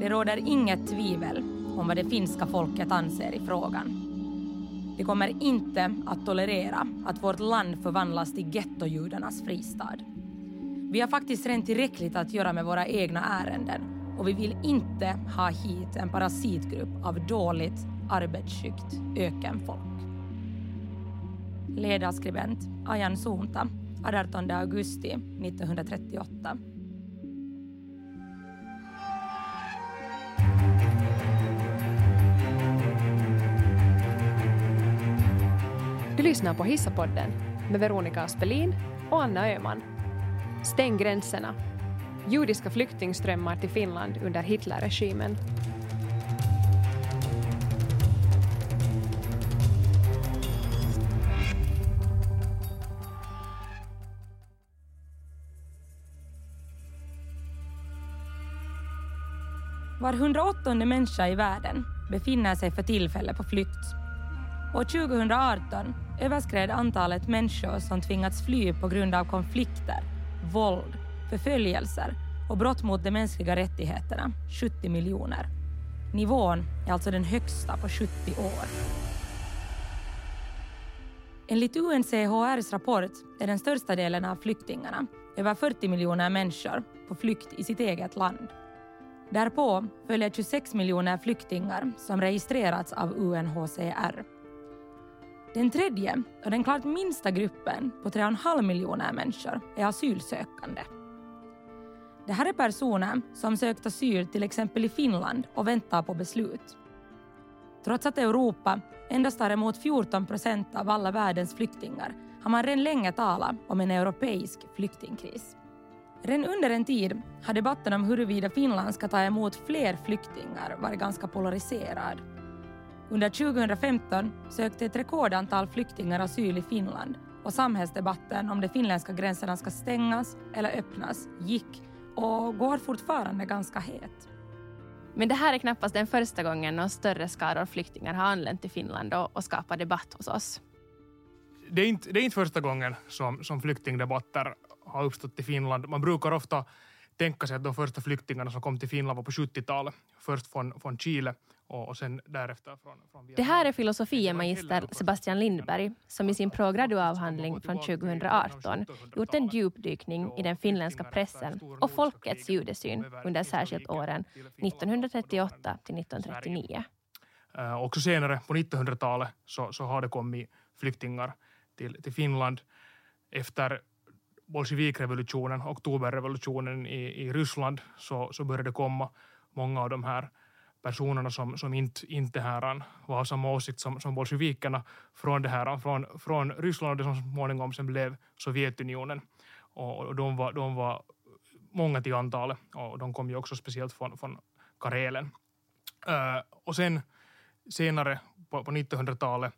Det råder inget tvivel om vad det finska folket anser i frågan. Vi kommer inte att tolerera att vårt land förvandlas till gettojudarnas fristad. Vi har faktiskt rent tillräckligt att göra med våra egna ärenden och vi vill inte ha hit en parasitgrupp av dåligt, arbetsskyggt ökenfolk. Ledarskribent Ajan Suunta, 18 augusti 1938. Lyssnar på Hissapodden med Veronica Aspelin och Anna Öhman. Stäng gränserna. Judiska flyktingströmmar till Finland under Hitlerregimen. Var 108 människa i världen befinner sig för tillfället på flykt. År 2018 överskred antalet människor som tvingats fly på grund av konflikter, våld, förföljelser och brott mot de mänskliga rättigheterna 70 miljoner. Nivån är alltså den högsta på 70 år. Enligt UNCHRs rapport är den största delen av flyktingarna, över 40 miljoner människor, på flykt i sitt eget land. Därpå följer 26 miljoner flyktingar som registrerats av UNHCR. Den tredje och den klart minsta gruppen på 3,5 miljoner människor är asylsökande. Det här är personer som sökt asyl till exempel i Finland och väntar på beslut. Trots att Europa endast tar emot 14 procent av alla världens flyktingar har man redan länge talat om en europeisk flyktingkris. Redan under en tid har debatten om huruvida Finland ska ta emot fler flyktingar varit ganska polariserad. Under 2015 sökte ett rekordantal flyktingar asyl i Finland och samhällsdebatten om de finländska gränserna ska stängas eller öppnas gick och går fortfarande ganska het. Men det här är knappast den första gången någon större skaror flyktingar har anlänt till Finland och, och skapat debatt hos oss. Det är inte, det är inte första gången som, som flyktingdebatter har uppstått i Finland. Man brukar ofta tänka sig att de första flyktingarna som kom till Finland var på 70-talet. Först från, från Chile och, och sen därefter från, från Det här är filosofiemagister Sebastian Lindberg som i sin pågraduavhandling från 2018 gjort en djupdykning i den finländska pressen och folkets judesyn under särskilt åren 1938 till 1939. Uh, också senare på 1900-talet så, så har det kommit flyktingar till, till Finland efter bolsjevikrevolutionen, oktoberrevolutionen i, i Ryssland, så, så började det komma många av de här personerna som, som inte, inte här var av samma åsikt som, som bolsjevikerna från, det här, från, från Ryssland och det som så småningom sen blev Sovjetunionen. Och, och de, var, de var många till antalet och de kom ju också speciellt från, från Karelen. Uh, och sen senare på, på 1900-talet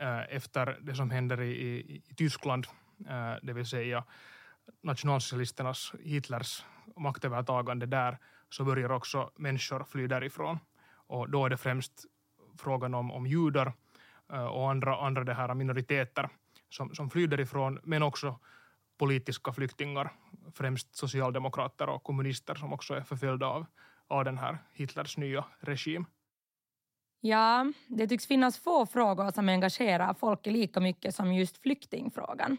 uh, eh, efter det som händer i, i, i Tyskland uh, det vill säga nationalsocialisternas, Hitlers maktövertagande där, så börjar också människor fly därifrån. Och då är det främst frågan om, om judar eh, och andra, andra det här minoriteter som, som flyr därifrån, men också politiska flyktingar, främst socialdemokrater och kommunister som också är förföljda av, av den här Hitlers nya regim. Ja, det tycks finnas få frågor som engagerar folk lika mycket som just flyktingfrågan.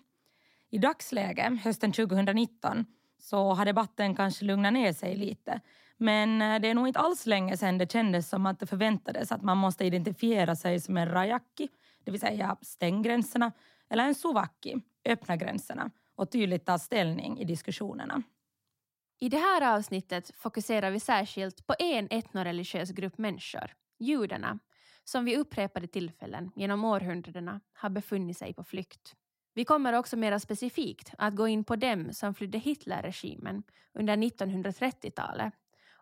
I dagsläget, hösten 2019, så har debatten kanske lugnat ner sig lite. Men eh, det är nog inte alls länge sedan det kändes som att det förväntades att man måste identifiera sig som en rajaki, det vill säga stäng gränserna, eller en suvaki, öppna gränserna och tydligt ta ställning i diskussionerna. I det här avsnittet fokuserar vi särskilt på en etnoreligiös grupp människor, judarna, som vid upprepade tillfällen genom århundradena har befunnit sig på flykt. Vi kommer också mera specifikt att gå in på dem som flydde Hitlerregimen under 1930-talet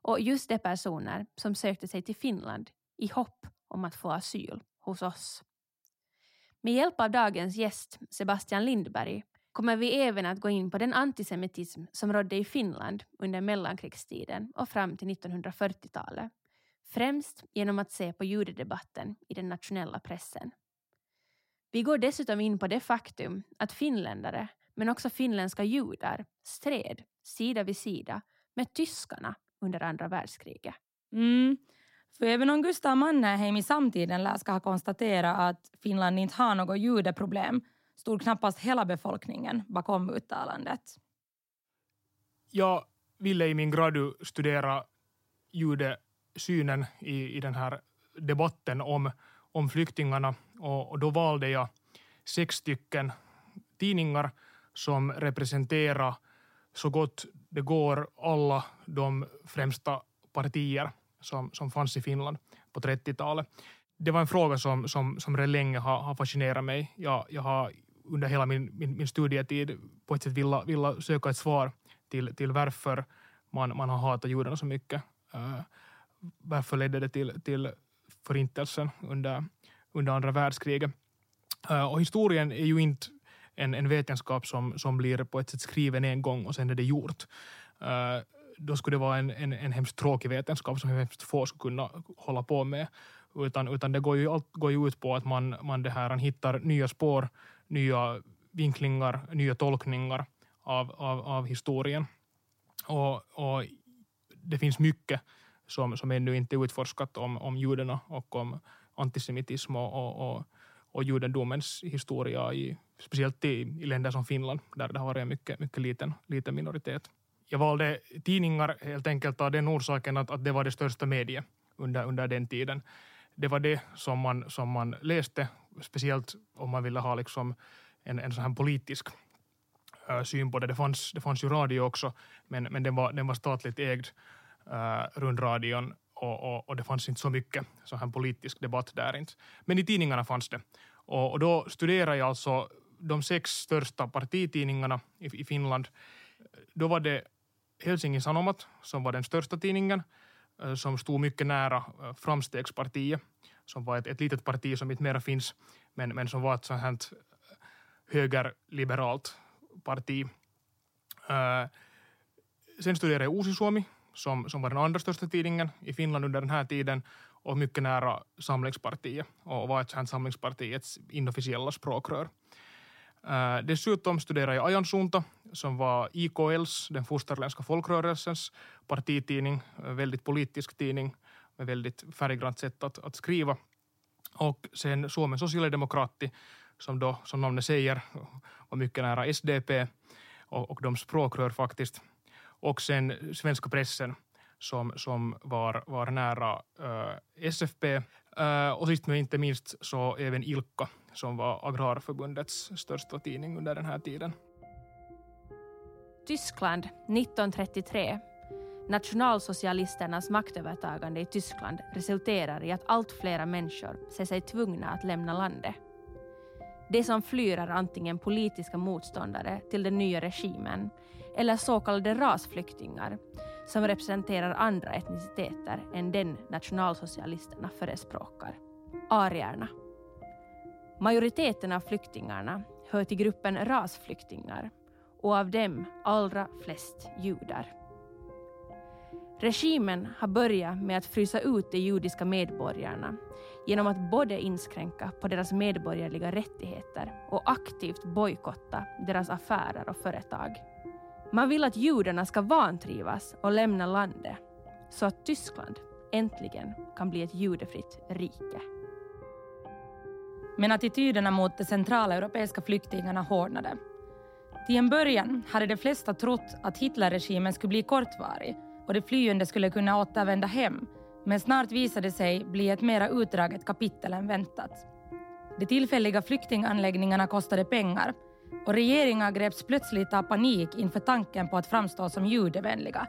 och just de personer som sökte sig till Finland i hopp om att få asyl hos oss. Med hjälp av dagens gäst Sebastian Lindberg kommer vi även att gå in på den antisemitism som rådde i Finland under mellankrigstiden och fram till 1940-talet. Främst genom att se på judedebatten i den nationella pressen. Vi går dessutom in på det faktum att finländare, men också finländska judar, stred sida vid sida med tyskarna under andra världskriget. Mm. För även om Gustav Mannerheim i samtiden lär ska ha konstaterat att Finland inte har något judeproblem stod knappast hela befolkningen bakom uttalandet. Jag ville i min gradu studera judesynen i, i den här debatten om, om flyktingarna och, och då valde jag sex stycken tidningar som representerar så gott det går alla de främsta partier som, som fanns i Finland på 30-talet. Det var en fråga som, som, som redan länge har, har fascinerat mig. Jag, jag har under hela min, min, min studietid på ett sätt vilja, vilja söka ett svar till, till varför man, man har hatat judarna så mycket. Uh, varför ledde det till, till förintelsen under, under andra världskriget? Eh, och historien är ju inte en, en vetenskap som, som blir på ett sätt skriven en gång och sen är det gjort. Uh, då skulle det vara en, en, en hemskt tråkig vetenskap som hemskt få skulle kunna hålla på med. Utan, utan det går ju, allt går ju ut på att man, man det här, hittar nya spår, nya vinklingar, nya tolkningar av, av, av historien. Och, och det finns mycket som, som ännu inte är utforskat om, om judarna och om antisemitism och, och, och, och judendomens historia, i, speciellt i, i länder som Finland, där det har varit en mycket, mycket liten, liten minoritet. Jag valde tidningar helt enkelt av den orsaken att, att det var det största mediet under, under den tiden. Det var det som man, som man läste, speciellt om man ville ha liksom en, en sån här politisk äh, syn på det. Det fanns, det fanns ju radio också, men, men den, var, den var statligt ägd, Eh, rundradion, och, och, och, det fanns inte så mycket så här politisk debatt där inte. Men i tidningarna fanns det. Och, och då studerade jag alltså de sex största partitidningarna i, i Finland. Då var det Helsingin Sanomat som var den största tidningen eh, som stod mycket nära eh, Framstegspartiet som var ett, ett litet parti som inte mera finns men, men som var ett sånt här högerliberalt parti. Sen studerade jag Uusi-Suomi som, som var den andra största tidningen i Finland under den här tiden och mycket nära Samlingspartiet och var ett Samlingspartiets inofficiella språkrör. Uh, dessutom studerade jag Ajansunta som var IKLs, den fosterländska folkrörelsens partitidning, eh, väldigt politisk tidning med väldigt färggrant sätt att, att skriva. Och sen Suomen socialdemokrati som då, som namnet säger, var mycket nära SDP och, och de språkrör faktiskt. Och sen svenska pressen som, som var, var nära eh, äh, SFP. Äh, eh, och sist men inte minst så även Ilkka som var Agrarförbundets största tidning under den här tiden. Tyskland 1933. Nationalsocialisternas maktövertagande i Tyskland resulterar i att allt flera människor ser sig tvungna att lämna landet. De som flyr är antingen politiska motståndare till den nya regimen eller så kallade rasflyktingar som representerar andra etniciteter än den nationalsocialisterna förespråkar. Arierna. Majoriteten av flyktingarna hör till gruppen rasflyktingar och av dem allra flest judar. Regimen har börjat med att frysa ut de judiska medborgarna genom att både inskränka på deras medborgerliga rättigheter och aktivt bojkotta deras affärer och företag. Man vill att judarna ska vantrivas och lämna landet så att Tyskland äntligen kan bli ett judefritt rike. Men attityderna mot de centraleuropeiska flyktingarna hårdnade. Till en början hade de flesta trott att Hitlerregimen skulle bli kortvarig och de flyende skulle kunna återvända hem, men snart visade det sig bli ett mera utdraget kapitel än väntat. De tillfälliga flyktinganläggningarna kostade pengar och regeringar greps plötsligt av panik inför tanken på att framstå som judevänliga.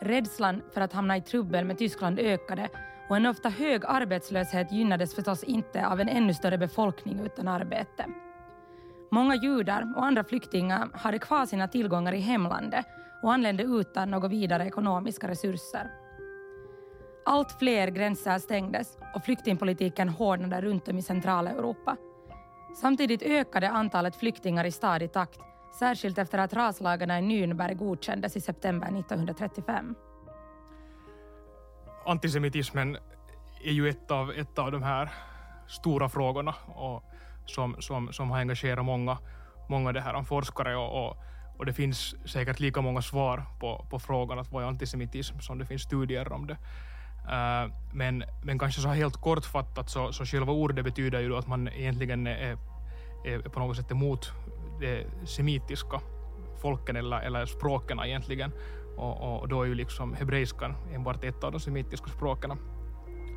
Rädslan för att hamna i trubbel med Tyskland ökade och en ofta hög arbetslöshet gynnades förstås inte av en ännu större befolkning utan arbete. Många judar och andra flyktingar hade kvar sina tillgångar i hemlandet och anlände utan några vidare ekonomiska resurser. Allt fler gränser stängdes och flyktingpolitiken hårdnade runt om i centrala Europa. Samtidigt ökade antalet flyktingar i stadig takt, särskilt efter att raslagarna i Nürnberg godkändes i september 1935. Antisemitismen är ju ett av, ett av de här stora frågorna och som, som, som har engagerat många, många det här forskare och, och, och, det finns säkert lika många svar på, på frågan att vad är antisemitism som det finns studier om det. Äh, men, men kanske så här helt kortfattat så, så själva ordet betyder ju då att man egentligen är, är på något sätt emot det semitiska folken eller, eller språken egentligen. Och, och då är ju liksom hebreiskan enbart ett av de semitiska språken.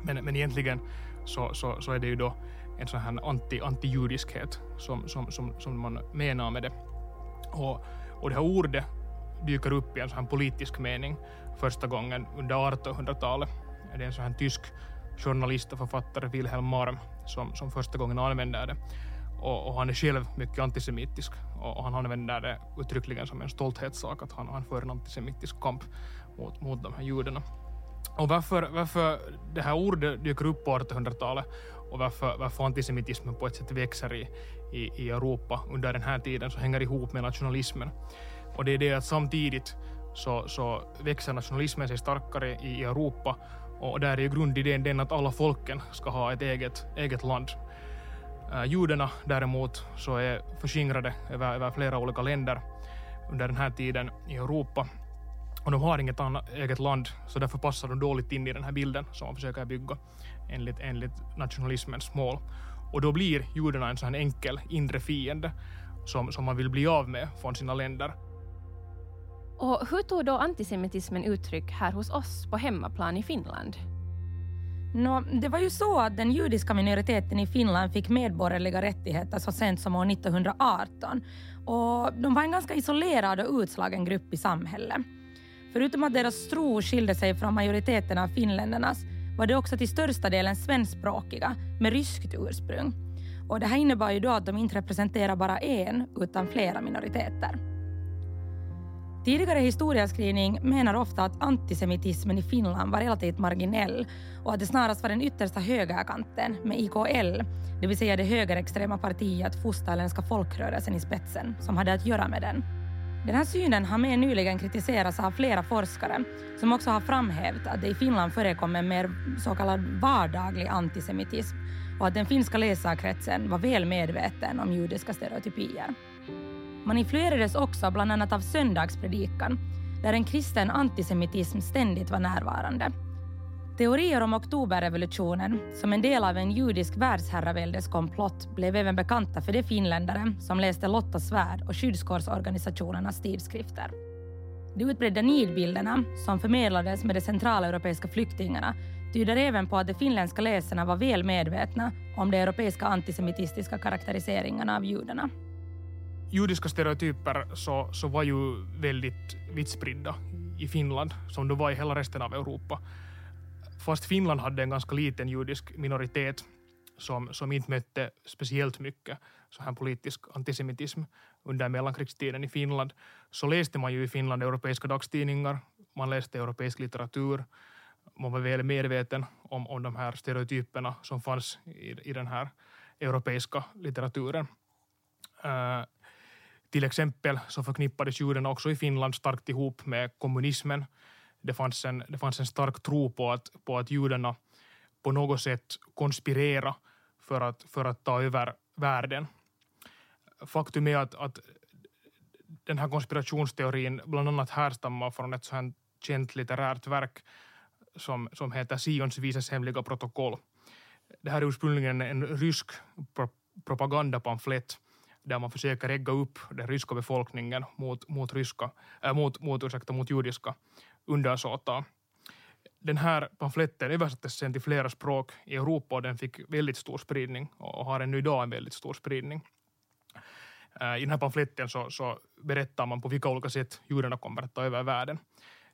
Men, men egentligen så, så, så är det ju då en sån här anti, antijudiskhet som, som, som, som man menar med det. Och, och det här ordet dyker upp i en sån här politisk mening första gången under 1800-talet. Det är en sån här tysk journalist och författare, Wilhelm Marm, som, som första gången använder det. Och, och, han är själv mycket antisemitisk och, och han använder det uttryckligen som en stolthetssak att han, han för en antisemitisk kamp mot, mot de här judarna. Och varför, varför det här ordet dyker upp på 1800-talet och varför, varför antisemitismen på ett sätt växer i, i, i Europa under den här tiden så hänger ihop med nationalismen. Och det är det att samtidigt så, så växer nationalismen sig starkare i Europa och där är ju grundidén den att alla folken ska ha ett eget, eget land. Uh, judarna däremot så är förskingrade över, över flera olika länder under den här tiden i Europa och de har inget annat eget land så därför passar de dåligt in i den här bilden som man försöker bygga enligt, enligt nationalismens mål. Och då blir judarna en sån enkel inre fiende som, som man vill bli av med från sina länder. Och hur tog då antisemitismen uttryck här hos oss på hemmaplan i Finland? Nå, det var ju så att den judiska minoriteten i Finland fick medborgerliga rättigheter så sent som år 1918. Och de var en ganska isolerad och utslagen grupp i samhället. Förutom att deras tro skilde sig från majoriteten av finländarnas var de också till största delen svenskspråkiga med ryskt ursprung. Och det här innebar ju då att de inte representerar bara en utan flera minoriteter. Tidigare historieskrivning menar ofta att antisemitismen i Finland var relativt marginell och att det snarast var den yttersta högerkanten med IKL, det vill säga det högerextrema partiet Fosterländska folkrörelsen i spetsen, som hade att göra med den. Den här synen har mer nyligen kritiserats av flera forskare som också har framhävt att det i Finland förekommer mer så kallad vardaglig antisemitism och att den finska läsarkretsen var väl medveten om judiska stereotypier. Man influerades också bland annat av söndagspredikan där en kristen antisemitism ständigt var närvarande. Teorier om oktoberrevolutionen som en del av en judisk världsherraväldes blev även bekanta för de finländare som läste Lotta Svärd och skyddskårsorganisationernas tidskrifter. De utbredda nidbilderna som förmedlades med de centraleuropeiska flyktingarna tyder även på att de finländska läsarna var väl medvetna om de europeiska antisemitistiska karaktäriseringarna av judarna judiska stereotyper så, så var ju väldigt vitt spridda i Finland, som de var i hela resten av Europa. Fast Finland hade en ganska liten judisk minoritet som, som inte mötte speciellt mycket så här politisk antisemitism under mellankrigstiden i Finland, så läste man ju i Finland europeiska dagstidningar, man läste europeisk litteratur, man var väl medveten om, om de här stereotyperna som fanns i, i den här europeiska litteraturen. Uh, till exempel så förknippades judarna också i Finland starkt ihop med kommunismen. Det fanns en, det fanns en stark tro på att, på att judarna på något sätt konspirera för att, för att ta över världen. Faktum är att, att den här konspirationsteorin bland annat härstammar från ett sånt känt litterärt verk som, som heter Sions vises hemliga protokoll. Det här är ursprungligen en rysk propagandapamflett där man försöker regga upp den ryska befolkningen mot, mot, ryska, äh, mot, mot, ursäkta, mot judiska undersåtar. Den här pamfletten översattes sen till flera språk i Europa och den fick väldigt stor spridning och har ännu idag en väldigt stor spridning. Äh, I den här pamfletten så, så berättar man på vilka olika sätt judarna kommer att ta över världen.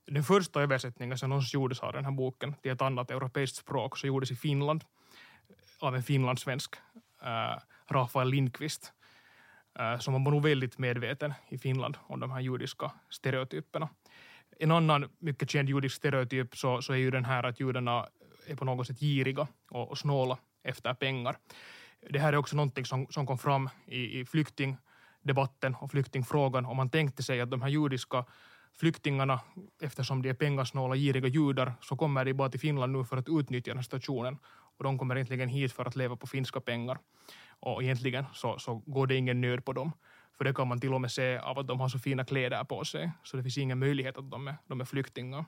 Den första översättningen som någonsin gjordes av den här boken till ett annat europeiskt språk så gjordes i Finland av en finlandssvensk, äh, Rafael Lindqvist, så man var nog väldigt medveten i Finland om de här judiska stereotyperna. En annan mycket känd judisk stereotyp så, så är ju den här att judarna är på något sätt giriga och, och snåla efter pengar. Det här är också någonting som, som kom fram i, i flyktingdebatten och flyktingfrågan och man tänkte sig att de här judiska flyktingarna, eftersom de är pengasnåla, giriga judar, så kommer de bara till Finland nu för att utnyttja den här situationen och de kommer egentligen hit för att leva på finska pengar. Och egentligen så, så går det ingen nöd på dem. För det kan man till och med se av att de har så fina kläder på sig. Så det finns ingen möjlighet att de är, de är flyktingar.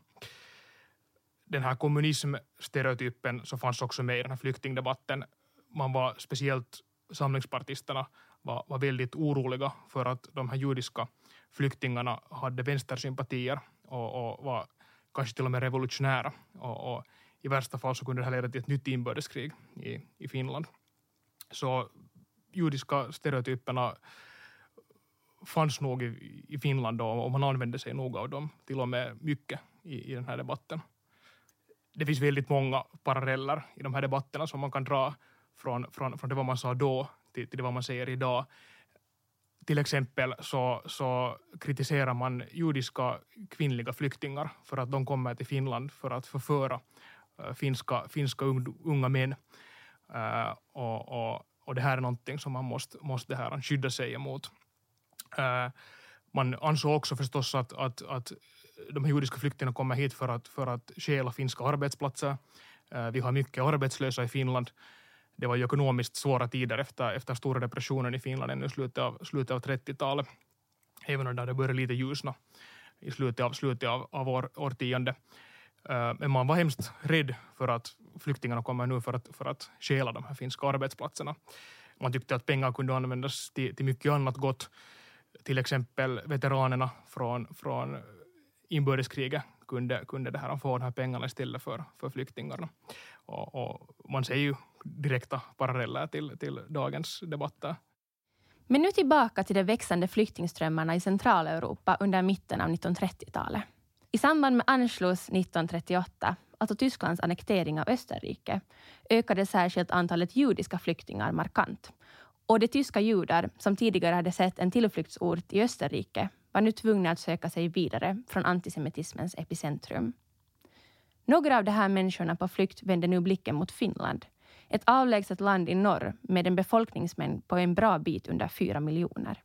den här kommunismstereotypen som fanns också med i den här flyktingdebatten. Man var speciellt samlingspartisterna var, var väldigt oroliga för att de här judiska flyktingarna hade vänstersympatier och, och var kanske till och med revolutionära. Och, och I värsta fall så kunde det här leda till ett nytt inbördeskrig i, i Finland. Så judiska stereotyperna fanns nog i, i Finland då, och man använde sig nog av dem till och med mycket i, i den här debatten. Det finns väldigt många paralleller i de här debatterna som man kan dra från, från, från det vad man sa då till, till det vad man säger idag. Till exempel så, så kritiserar man judiska kvinnliga flyktingar för att de kommer till Finland för att förföra äh, finska, finska unga män. Uh, och, och, och, det här är någonting som man måste, måste det här skydda sig emot. Uh, man ansåg också förstås att, att, att de här judiska flyktingarna kommer hit för att, för att stjäla finska arbetsplatser. Eh, vi har mycket arbetslösa i Finland det var ju ekonomiskt svåra tider efter, efter stora depressionen i Finland ännu i slutet av, slutet av 30-talet. Även om det började lite ljusna i slutet av, slutet av, av år, årtionde. Eh, men man var hemskt rädd för att flyktingarna kommer nu för att, för att stjäla de här finska arbetsplatserna. Man tyckte att pengar kunde användas till, till mycket annat gott. Till exempel veteranerna från, från inbördeskriget kunde, kunde det här få de här pengarna istället för, för flyktingarna. Och, och man ser ju direkta paralleller till, till dagens debatter. Men nu tillbaka till de växande flyktingströmmarna i Centraleuropa under mitten av 1930-talet. I samband med Anschluss 1938, alltså Tysklands annektering av Österrike, ökade särskilt antalet judiska flyktingar markant. Och de tyska judar som tidigare hade sett en tillflyktsort i Österrike var nu tvungna att söka sig vidare från antisemitismens epicentrum. Några av de här människorna på flykt vände nu blicken mot Finland ett avlägset land i norr med en befolkningsmängd på en bra bit under fyra miljoner.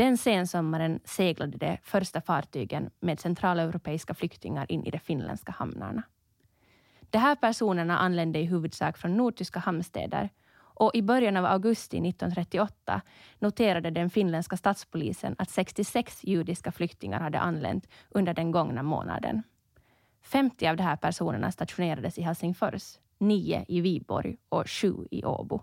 Den sensommaren seglade de första fartygen med centraleuropeiska flyktingar in i de finländska hamnarna. De här personerna anlände i huvudsak från nordtyska hamnstäder och i början av augusti 1938 noterade den finländska statspolisen att 66 judiska flyktingar hade anlänt under den gångna månaden. 50 av de här personerna stationerades i Helsingfors 9 i Viborg och 7 i Åbo.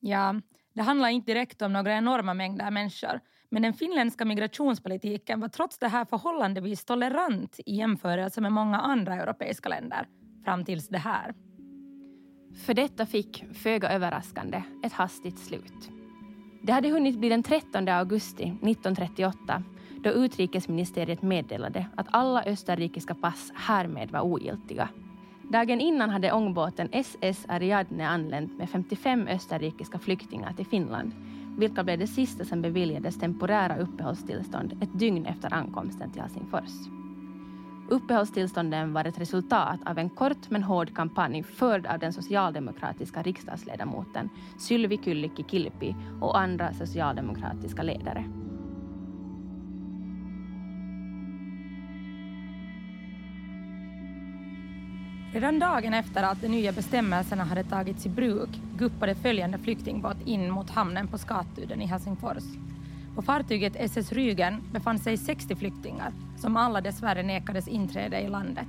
Ja, det handlar inte direkt om några enorma mängder människor, men den finländska migrationspolitiken var trots det här förhållandevis tolerant i jämförelse med många andra europeiska länder, fram tills det här. För detta fick, föga överraskande, ett hastigt slut. Det hade hunnit bli den 13 augusti 1938 då utrikesministeriet meddelade att alla österrikiska pass härmed var ogiltiga Dagen innan hade ångbåten SS Ariadne anlänt med 55 österrikiska flyktingar till Finland, vilka blev det sista som beviljades temporära uppehållstillstånd ett dygn efter ankomsten till Helsingfors. Uppehållstillstånden var ett resultat av en kort men hård kampanj förd av den socialdemokratiska riksdagsledamoten Sylvi Kyllikki Kilpi och andra socialdemokratiska ledare. Redan dagen efter att de nya bestämmelserna hade tagits i bruk guppade följande flyktingbåt in mot hamnen på Skatuden i Helsingfors. På fartyget SS Rügen befann sig 60 flyktingar som alla dessvärre nekades inträde i landet.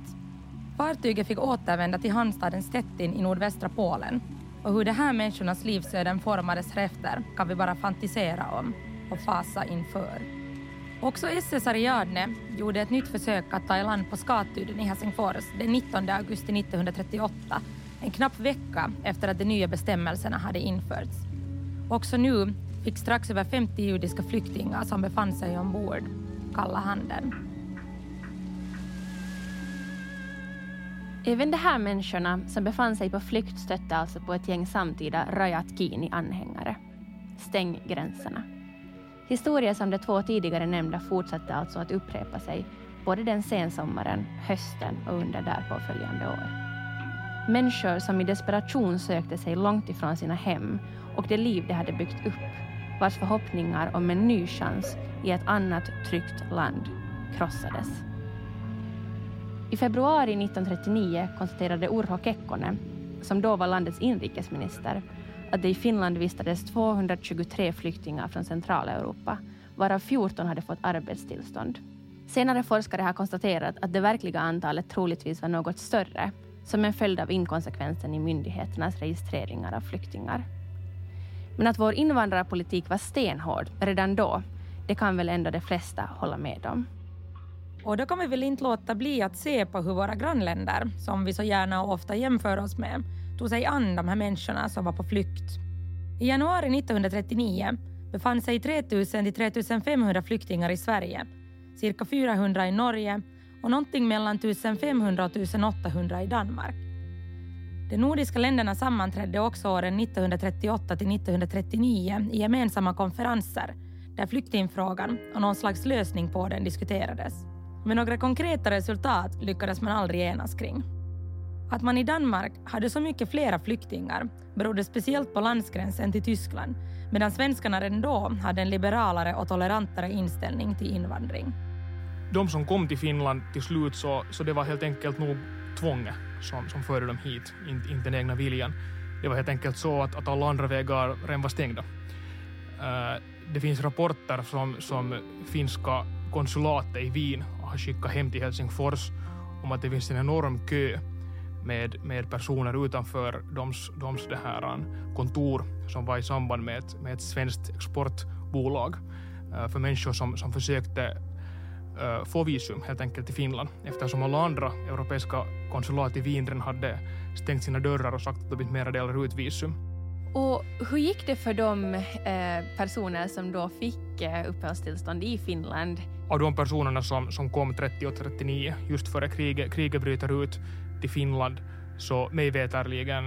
Fartyget fick återvända till hamnstaden Stettin i nordvästra Polen och hur de här människornas livsöden formades efter kan vi bara fantisera om och fasa inför. Också SS Ariadne gjorde ett nytt försök att ta i land på Skatudden i Helsingfors den 19 augusti 1938, en knapp vecka efter att de nya bestämmelserna hade införts. Också nu fick strax över 50 judiska flyktingar som befann sig ombord kalla handen. Även de här människorna som befann sig på flykt stötte alltså på ett gäng samtida Rajat Kini-anhängare. Stäng gränserna. Historier som de två tidigare nämnda fortsatte alltså att upprepa sig både den sensommaren, hösten och under därpå följande år. Människor som i desperation sökte sig långt ifrån sina hem och det liv de hade byggt upp, vars förhoppningar om en ny chans i ett annat tryggt land krossades. I februari 1939 konstaterade Urho Kekkonen, som då var landets inrikesminister, att det i Finland vistades 223 flyktingar från Centraleuropa, varav 14 hade fått arbetstillstånd. Senare forskare har konstaterat att det verkliga antalet troligtvis var något större som en följd av inkonsekvensen i myndigheternas registreringar av flyktingar. Men att vår invandrarpolitik var stenhård redan då, det kan väl ändå de flesta hålla med om. Och då kan vi väl inte låta bli att se på hur våra grannländer, som vi så gärna och ofta jämför oss med, tog sig an de här människorna som var på flykt. I januari 1939 befann sig 3000 till 3500 flyktingar i Sverige, cirka 400 i Norge och någonting mellan 1500 och 1800 i Danmark. De nordiska länderna sammanträdde också åren 1938 till 1939 i gemensamma konferenser där flyktingfrågan och någon slags lösning på den diskuterades. Men några konkreta resultat lyckades man aldrig enas kring. Att man i Danmark hade så mycket flera flyktingar berodde speciellt på landsgränsen till Tyskland medan svenskarna redan då hade en liberalare och tolerantare inställning till invandring. De som kom till Finland till slut så, så det var helt enkelt nog tvånget som, som förde dem hit, inte, inte den egna viljan. Det var helt enkelt så att, att alla andra vägar redan var stängda. Uh, det finns rapporter som, som finska konsulatet i Wien har skickat hem till Helsingfors om att det finns en enorm kö med, med personer utanför doms, doms det här kontor som var i samband med ett, med ett svenskt exportbolag uh, för människor som, som försökte uh, få visum helt enkelt till Finland eftersom alla andra europeiska konsulat i Wien redan hade stängt sina dörrar och sagt att de inte mera delar ut visum. Och hur gick det för de eh, personer som då fick eh, uppehållstillstånd i Finland? Av de personerna som, som kom 30 och 39, just före kriget, kriget bryter ut till Finland, så mig veterligen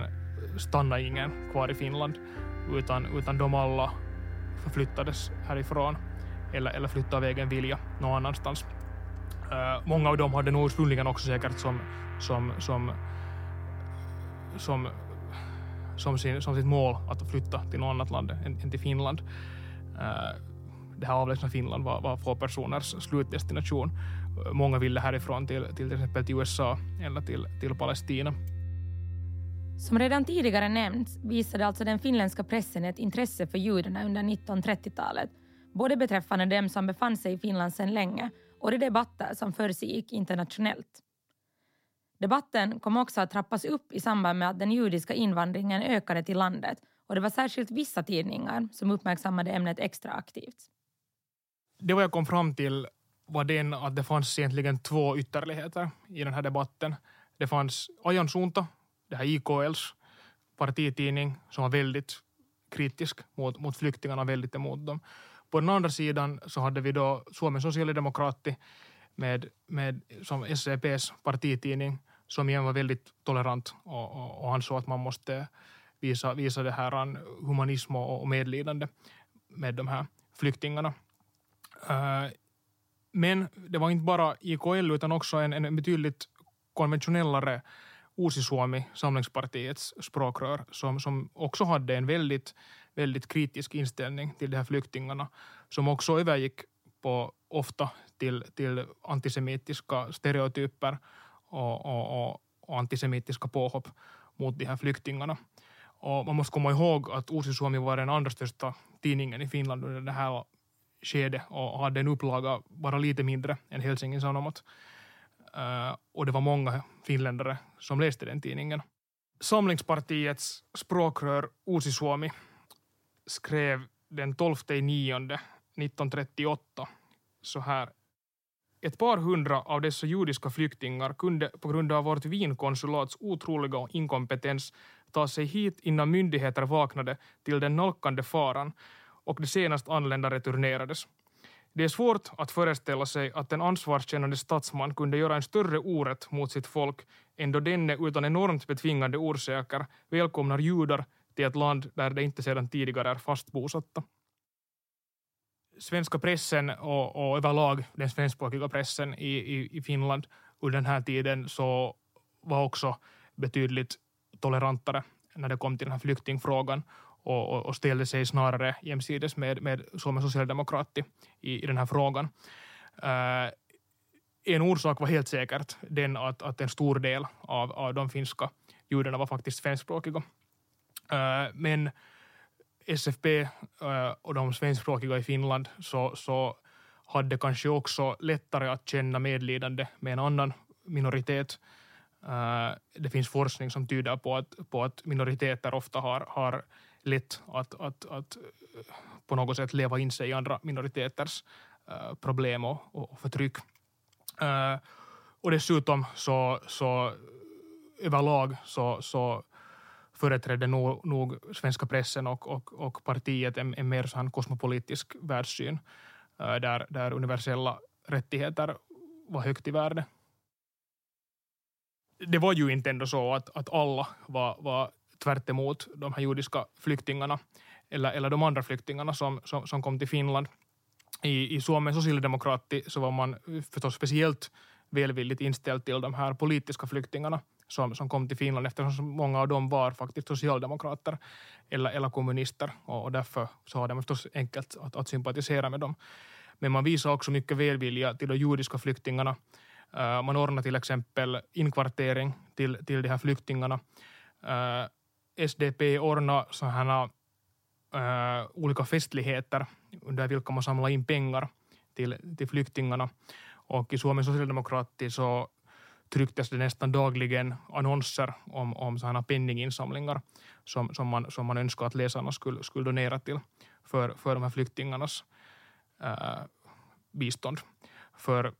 stannade ingen kvar i Finland, utan, utan de alla förflyttades härifrån eller, eller flyttade av egen vilja någon annanstans. Uh, många av dem hade nog ursprungligen också säkert som, som, som, som, som, sin, som sitt mål att flytta till något annat land än, än till Finland. Uh, det här avlägsna Finland var, var få personers slutdestination. Många ville härifrån till, till till exempel till USA eller till, till Palestina. Som redan tidigare nämnts visade alltså den finländska pressen ett intresse för judarna under 1930-talet både beträffande dem som befann sig i Finland sedan länge och de debatter som försiggick internationellt. Debatten kom också att trappas upp i samband med att den judiska invandringen ökade till landet och det var särskilt vissa tidningar som uppmärksammade ämnet extra aktivt. Det vad jag kom fram till var den att det fanns egentligen två ytterligheter i den här debatten. Det fanns Ajan Suunta, det här IKLs partitidning som var väldigt kritisk mot, mot flyktingarna, väldigt emot dem. På den andra sidan så hade vi då Suomen socialdemokrati med, med, som SCPs partitidning som igen var väldigt tolerant och, och, och ansåg att man måste visa, visa det här humanism och, och medlidande med de här flyktingarna. Uh, men det var inte bara IKL utan också en, en betydligt konventionellare Uusi Suomi, Samlingspartiets språkrör, som, som också hade en väldigt väldigt kritisk inställning till de här flyktingarna som också övergick på ofta till, till antisemitiska stereotyper och, och, och, och antisemitiska påhopp mot de här flyktingarna. Och man måste komma ihåg att Uusi Suomi var den andra största tidningen i Finland under det här skede och hade en upplaga bara lite mindre än Helsingin Sanomat. Eh, och det var många finländare som läste den tidningen. Samlingspartiets språkrör Uusi Suomi skrev den 12 9 1938 så här. Ett par hundra av dessa judiska flyktingar kunde på grund av vårt Wienkonsulats otroliga inkompetens ta sig hit innan myndigheter vaknade till den nalkande faran och de senast anlända returnerades. Det är svårt att föreställa sig att en ansvarskännande statsman kunde göra en större orätt mot sitt folk än då denne utan enormt betvingande orsaker välkomnar judar till ett land där de inte sedan tidigare är fast bosatta. Svenska pressen och, och överlag den svenskspråkiga pressen i, i, i Finland under den här tiden så var också betydligt tolerantare när det kom till den här flyktingfrågan och, och, och ställde sig snarare jämsides med, med Suomen socialdemokrati i, i den här frågan. Uh, en orsak var helt säkert den att, att en stor del av, av de finska judarna var faktiskt svenskspråkiga. Uh, men SFP uh, eh, och de svenskspråkiga i Finland så, så hade kanske också lättare att känna medlidande med en annan minoritet. Uh, det finns forskning som tyder på att, på att minoriteter ofta har, har lätt att, att, att eh, på något sätt leva in sig i andra minoriteters eh, problem och, och förtryck. Eh, och dessutom så, så överlag så, så företrädde nog, nog svenska pressen och, och, och partiet en, en mer sån kosmopolitisk världssyn där, där universella rättigheter var högt i värde. Det var ju inte ändå så att, att alla var, var tvärt emot de här judiska flyktingarna eller, eller de andra flyktingarna som, som, som kom till Finland. I, i Suomen socialdemokrati så var man förstås speciellt välvilligt inställd till de här politiska flyktingarna som, som kom till Finland eftersom många av dem var faktiskt socialdemokrater eller, eller kommunister och, och därför så har det förstås enkelt att, att sympatisera med dem. Men man visade också mycket välvilja till de judiska flyktingarna. Uh, man ordnade till exempel inkvartering till, till de här flyktingarna. Uh, SDP ordnar sådana äh, olika festligheter under vilka man samlar in pengar till, till flyktingarna. Och i Suomen socialdemokrati så trycktes det nästan dagligen annonser om, om sådana penninginsamlingar som, som, man, som man önskar att läsarna skulle, skulle donera till för, för de här flyktingarnas äh, bistånd. För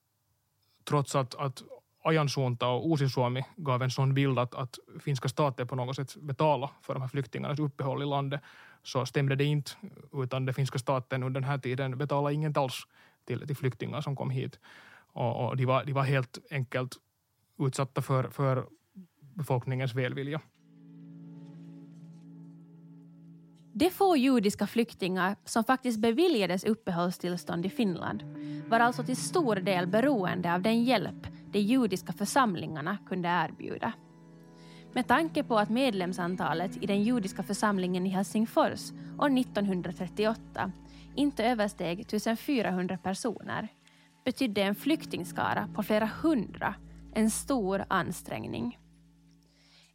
trots att, att Ajansuunta och Uusi-Suomi gav en sån bild att, att finska staten på något sätt betalade för de här flyktingarnas uppehåll i landet så stämde det inte, utan den finska staten under den här tiden betalade inget alls till, till flyktingar som kom hit. Och, och de, var, de var helt enkelt utsatta för, för befolkningens välvilja. De få judiska flyktingar som faktiskt beviljades uppehållstillstånd i Finland var alltså till stor del beroende av den hjälp de judiska församlingarna kunde erbjuda. Med tanke på att medlemsantalet i den judiska församlingen i Helsingfors år 1938 inte översteg 1400 personer betydde en flyktingskara på flera hundra en stor ansträngning.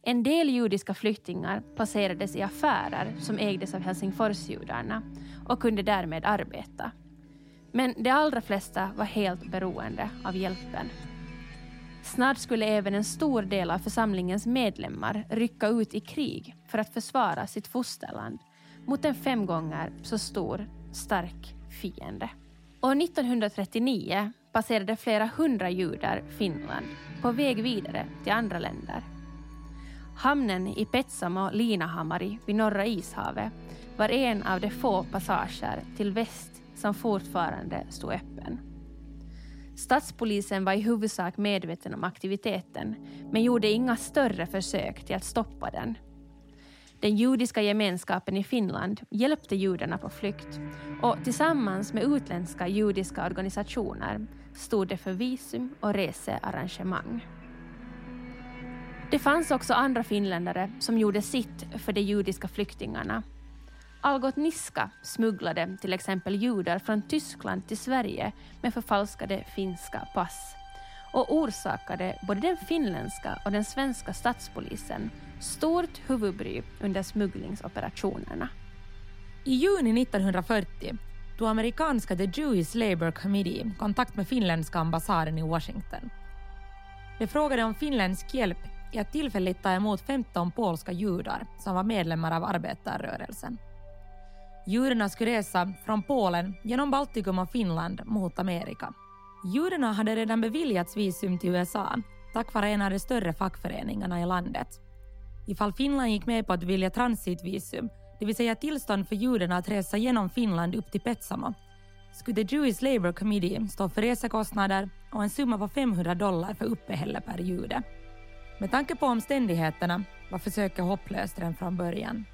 En del judiska flyktingar placerades i affärer som ägdes av Helsingforsjudarna och kunde därmed arbeta. Men de allra flesta var helt beroende av hjälpen. Snart skulle även en stor del av församlingens medlemmar rycka ut i krig för att försvara sitt fosterland mot en fem gånger så stor, stark fiende. År 1939 passerade flera hundra judar Finland på väg vidare till andra länder. Hamnen i Petsamo Linahamari vid Norra ishavet var en av de få passager till väst som fortfarande stod öppen. Stadspolisen var i huvudsak medveten om aktiviteten men gjorde inga större försök till att stoppa den. Den judiska gemenskapen i Finland hjälpte judarna på flykt och tillsammans med utländska judiska organisationer stod det för visum och researrangemang. Det fanns också andra finländare som gjorde sitt för de judiska flyktingarna. Algot Niska smugglade till exempel judar från Tyskland till Sverige med förfalskade finska pass och orsakade både den finländska och den svenska statspolisen stort huvudbry under smugglingsoperationerna. I juni 1940 tog amerikanska The Jewish Labour Committee kontakt med finländska ambassaden i Washington. De frågade om finländsk hjälp i att tillfälligt ta emot 15 polska judar som var medlemmar av arbetarrörelsen. Judarna skulle resa från Polen genom Baltikum och Finland mot Amerika. Judarna hade redan beviljats visum till USA tack vare en av de större fackföreningarna i landet. Ifall Finland gick med på att bevilja transitvisum, det vill säga tillstånd för judarna att resa genom Finland upp till Petsamo, skulle The Jewish Labour Committee stå för resekostnader och en summa på 500 dollar för uppehälle per jude. Med tanke på omständigheterna var försöket hopplöst redan från början.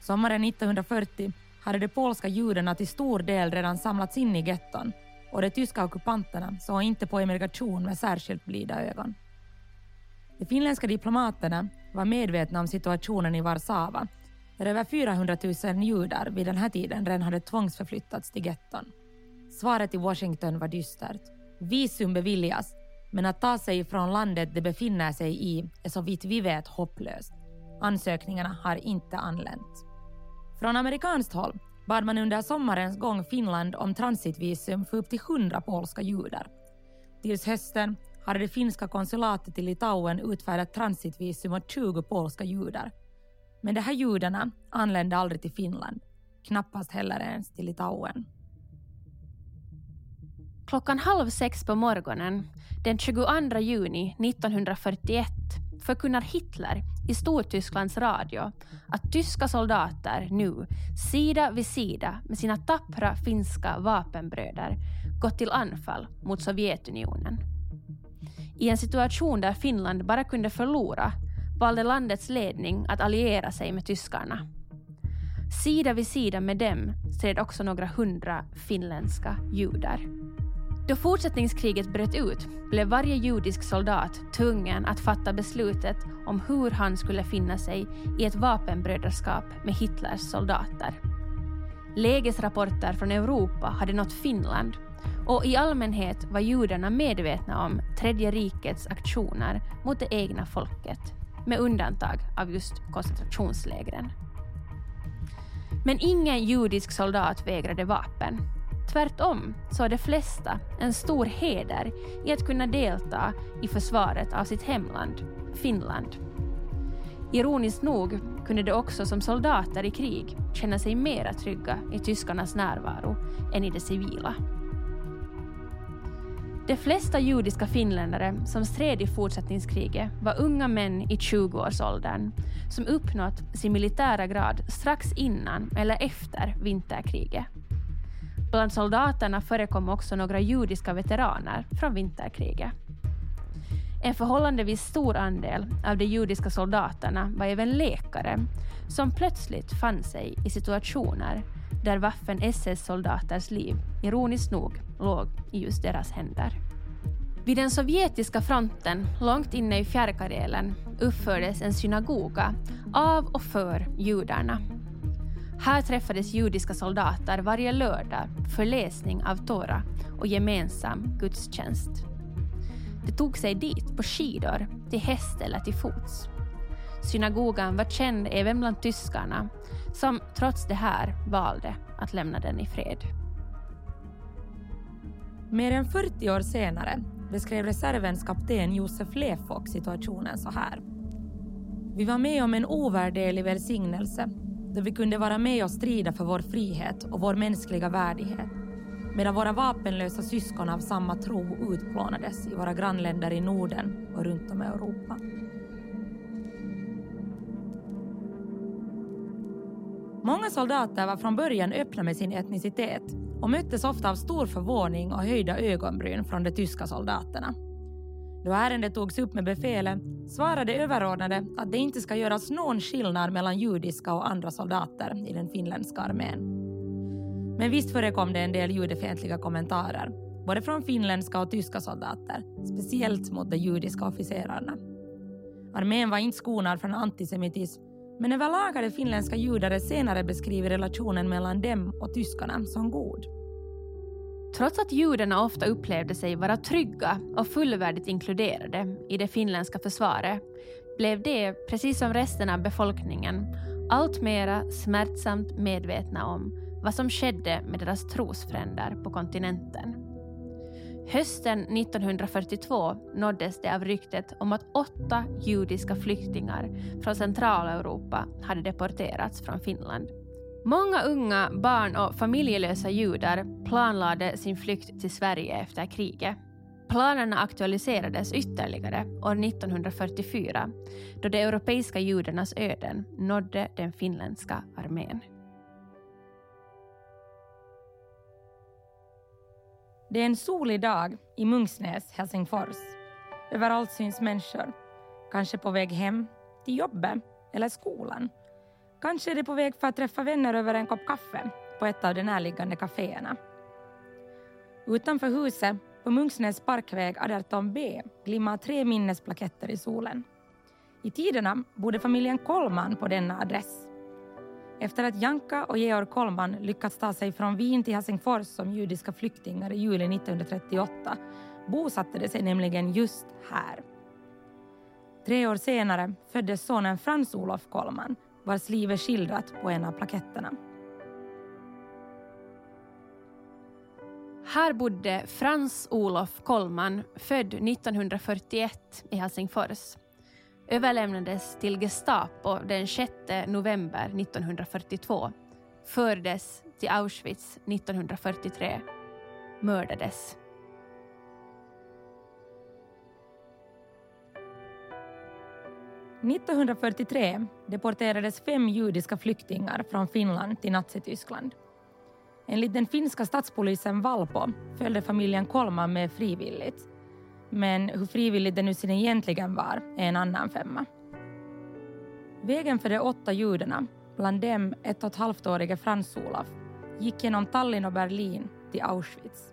Sommaren 1940 hade de polska judarna till stor del redan samlats in i getton och de tyska ockupanterna såg inte på emigration med särskilt blida ögon. De finländska diplomaterna var medvetna om situationen i Warszawa där över 400 000 judar vid den här tiden redan hade tvångsförflyttats till getton. Svaret i Washington var dystert. Visum beviljas, men att ta sig från landet de befinner sig i är så vitt vi vet hopplöst. Ansökningarna har inte anlänt. Från amerikanskt håll bad man under sommarens gång Finland om transitvisum för upp till 100 polska judar. Tills hösten hade det finska konsulatet i Litauen utfärdat transitvisum åt 20 polska judar. Men de här judarna anlände aldrig till Finland, knappast heller ens till Litauen. Klockan halv sex på morgonen den 22 juni 1941 förkunnar Hitler i Stortysklands radio att tyska soldater nu, sida vid sida med sina tappra finska vapenbröder, gått till anfall mot Sovjetunionen. I en situation där Finland bara kunde förlora valde landets ledning att alliera sig med tyskarna. Sida vid sida med dem stred också några hundra finländska judar. Då fortsättningskriget bröt ut blev varje judisk soldat tvungen att fatta beslutet om hur han skulle finna sig i ett vapenbrödraskap med Hitlers soldater. Lägesrapporter från Europa hade nått Finland och i allmänhet var judarna medvetna om Tredje rikets aktioner mot det egna folket, med undantag av just koncentrationslägren. Men ingen judisk soldat vägrade vapen Tvärtom så har de flesta en stor heder i att kunna delta i försvaret av sitt hemland, Finland. Ironiskt nog kunde de också som soldater i krig känna sig mera trygga i tyskarnas närvaro än i det civila. De flesta judiska finländare som stred i fortsättningskriget var unga män i 20-årsåldern som uppnått sin militära grad strax innan eller efter vinterkriget. Bland soldaterna förekom också några judiska veteraner från vinterkriget. En förhållandevis stor andel av de judiska soldaterna var även läkare som plötsligt fann sig i situationer där Waffen-SS-soldaters liv, ironiskt nog, låg i just deras händer. Vid den sovjetiska fronten, långt inne i Fjärrkarelen, uppfördes en synagoga av och för judarna här träffades judiska soldater varje lördag för läsning av Tora och gemensam gudstjänst. De tog sig dit på skidor, till häst eller till fots. Synagogan var känd även bland tyskarna som trots det här valde att lämna den i fred. Mer än 40 år senare beskrev reservens kapten Josef Lefock situationen så här. Vi var med om en ovärderlig välsignelse då vi kunde vara med och strida för vår frihet och vår mänskliga värdighet medan våra vapenlösa syskon av samma tro utplånades i våra grannländer i Norden och runt om i Europa. Många soldater var från början öppna med sin etnicitet och möttes ofta av stor förvåning och höjda ögonbryn från de tyska soldaterna. Då ärendet togs upp med befälet svarade överordnade att det inte ska göras någon skillnad mellan judiska och andra soldater i den finländska armén. Men visst förekom det en del judefientliga kommentarer, både från finländska och tyska soldater, speciellt mot de judiska officerarna. Armén var inte skonad från antisemitism, men överlag hade finländska judar senare beskrivit relationen mellan dem och tyskarna som god. Trots att judarna ofta upplevde sig vara trygga och fullvärdigt inkluderade i det finländska försvaret blev de, precis som resten av befolkningen, allt mera smärtsamt medvetna om vad som skedde med deras trosfränder på kontinenten. Hösten 1942 nåddes det av ryktet om att åtta judiska flyktingar från Centraleuropa hade deporterats från Finland. Många unga barn och familjelösa judar planlade sin flykt till Sverige efter kriget. Planerna aktualiserades ytterligare år 1944 då de europeiska judarnas öden nådde den finländska armén. Det är en solig dag i Munksnäs, Helsingfors. Överallt syns människor. Kanske på väg hem, till jobbet eller skolan Kanske är de på väg för att träffa vänner över en kopp kaffe på ett av de närliggande kaféerna. Utanför huset, på Munksnäs parkväg 18B, glimmar tre minnesplaketter i solen. I tiderna bodde familjen Kollman på denna adress. Efter att Janka och Georg Kollman lyckats ta sig från Wien till Helsingfors som judiska flyktingar i juli 1938 bosatte de sig nämligen just här. Tre år senare föddes sonen Frans Olof Kollman vars liv är skildrat på en av plaketterna. Här bodde Frans Olof Kollman, född 1941 i Helsingfors. Överlämnades till Gestapo den 6 november 1942. Fördes till Auschwitz 1943. Mördades. –1943 deporterades fem judiska flyktingar från Finland till Nazityskland. Enligt den finska statspolisen Valpo följde familjen Kolman med frivilligt. Men hur frivilligt det nu sen egentligen var är en annan femma. Vägen för de åtta judarna, bland dem ett och ett halvt-årige Frans-Olof, gick genom Tallinn och Berlin till Auschwitz.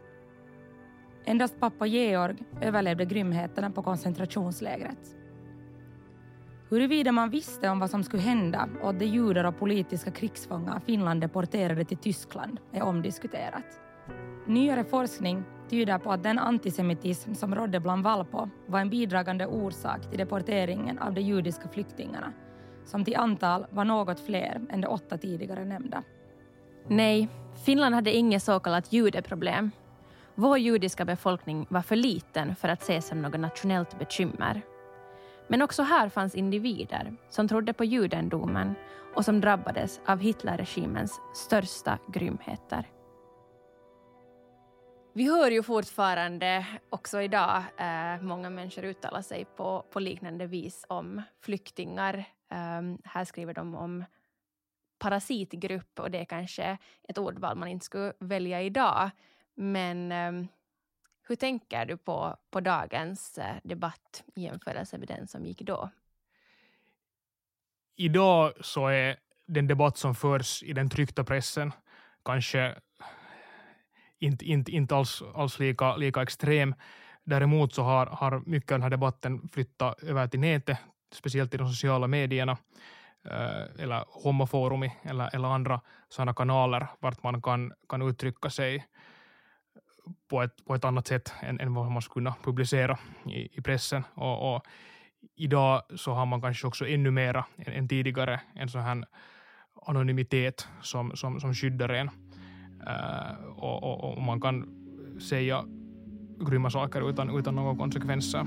Endast pappa Georg överlevde grymheterna på koncentrationslägret. Huruvida man visste om vad som skulle hända och att de judar och politiska krigsfångar Finland deporterade till Tyskland är omdiskuterat. Nyare forskning tyder på att den antisemitism som rådde bland Valpo var en bidragande orsak till deporteringen av de judiska flyktingarna, som till antal var något fler än de åtta tidigare nämnda. Nej, Finland hade inget så kallat judeproblem. Vår judiska befolkning var för liten för att ses som något nationellt bekymmer. Men också här fanns individer som trodde på judendomen och som drabbades av Hitlerregimens största grymheter. Vi hör ju fortfarande också idag eh, många människor uttala sig på, på liknande vis om flyktingar. Ehm, här skriver de om parasitgrupp och det är kanske ett ordval man inte skulle välja idag. Men eh, hur tänker du på, på dagens eh, debatt i jämförelse med den som gick då? Idag så är den debatt som förs i den tryckta pressen kanske inte, inte, inte alls, alls lika, lika extrem. Däremot så har, har mycket av den här debatten flyttat över till nätet, speciellt i de sociala medierna eh, eller homoforum eller, eller andra sådana kanaler vart man kan, kan uttrycka sig på ett, på ett annat sätt än, än vad man skulle kunna publicera i, i pressen. Och, och, idag så har man kanske också ännu mera än, än tidigare en sån här anonymitet som, som, som skyddar en. Uh, och, och, och, man kan säga grymma saker utan, utan några konsekvenser.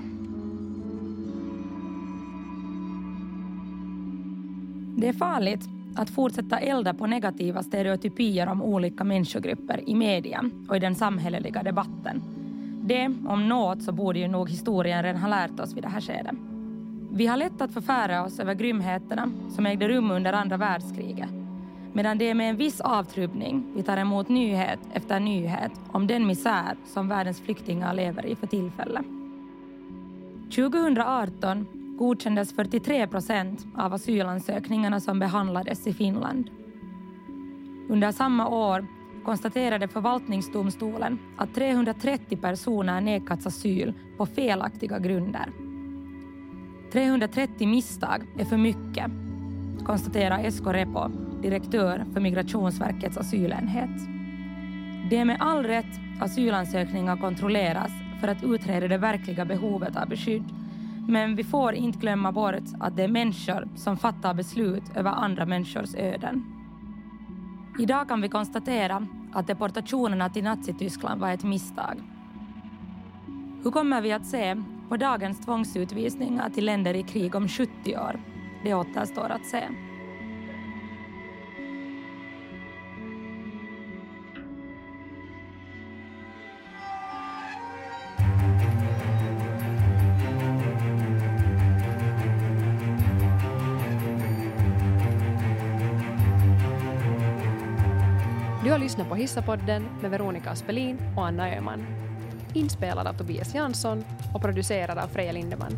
Det är farligt att fortsätta elda på negativa stereotypier om olika människogrupper i media och i den samhälleliga debatten. Det, om något, så borde ju nog historien redan ha lärt oss vid det här skedet. Vi har lätt att förfära oss över grymheterna som ägde rum under andra världskriget medan det är med en viss avtrubbning vi tar emot nyhet efter nyhet om den misär som världens flyktingar lever i för tillfället. 2018 godkändes 43 procent av asylansökningarna som behandlades i Finland. Under samma år konstaterade förvaltningsdomstolen att 330 personer nekats asyl på felaktiga grunder. 330 misstag är för mycket, konstaterar Esko Repo, direktör för Migrationsverkets asylenhet. Det är med all rätt asylansökningar kontrolleras för att utreda det verkliga behovet av beskydd men vi får inte glömma bort att det är människor som fattar beslut över andra människors öden. Idag kan vi konstatera att deportationerna till Nazityskland var ett misstag. Hur kommer vi att se på dagens tvångsutvisningar till länder i krig om 70 år? Det återstår att se. Har lyssnat på Hissapodden med Veronica Aspelin och Anna Öhman. Inspelad av Tobias Jansson och producerad av Freja Lindeman.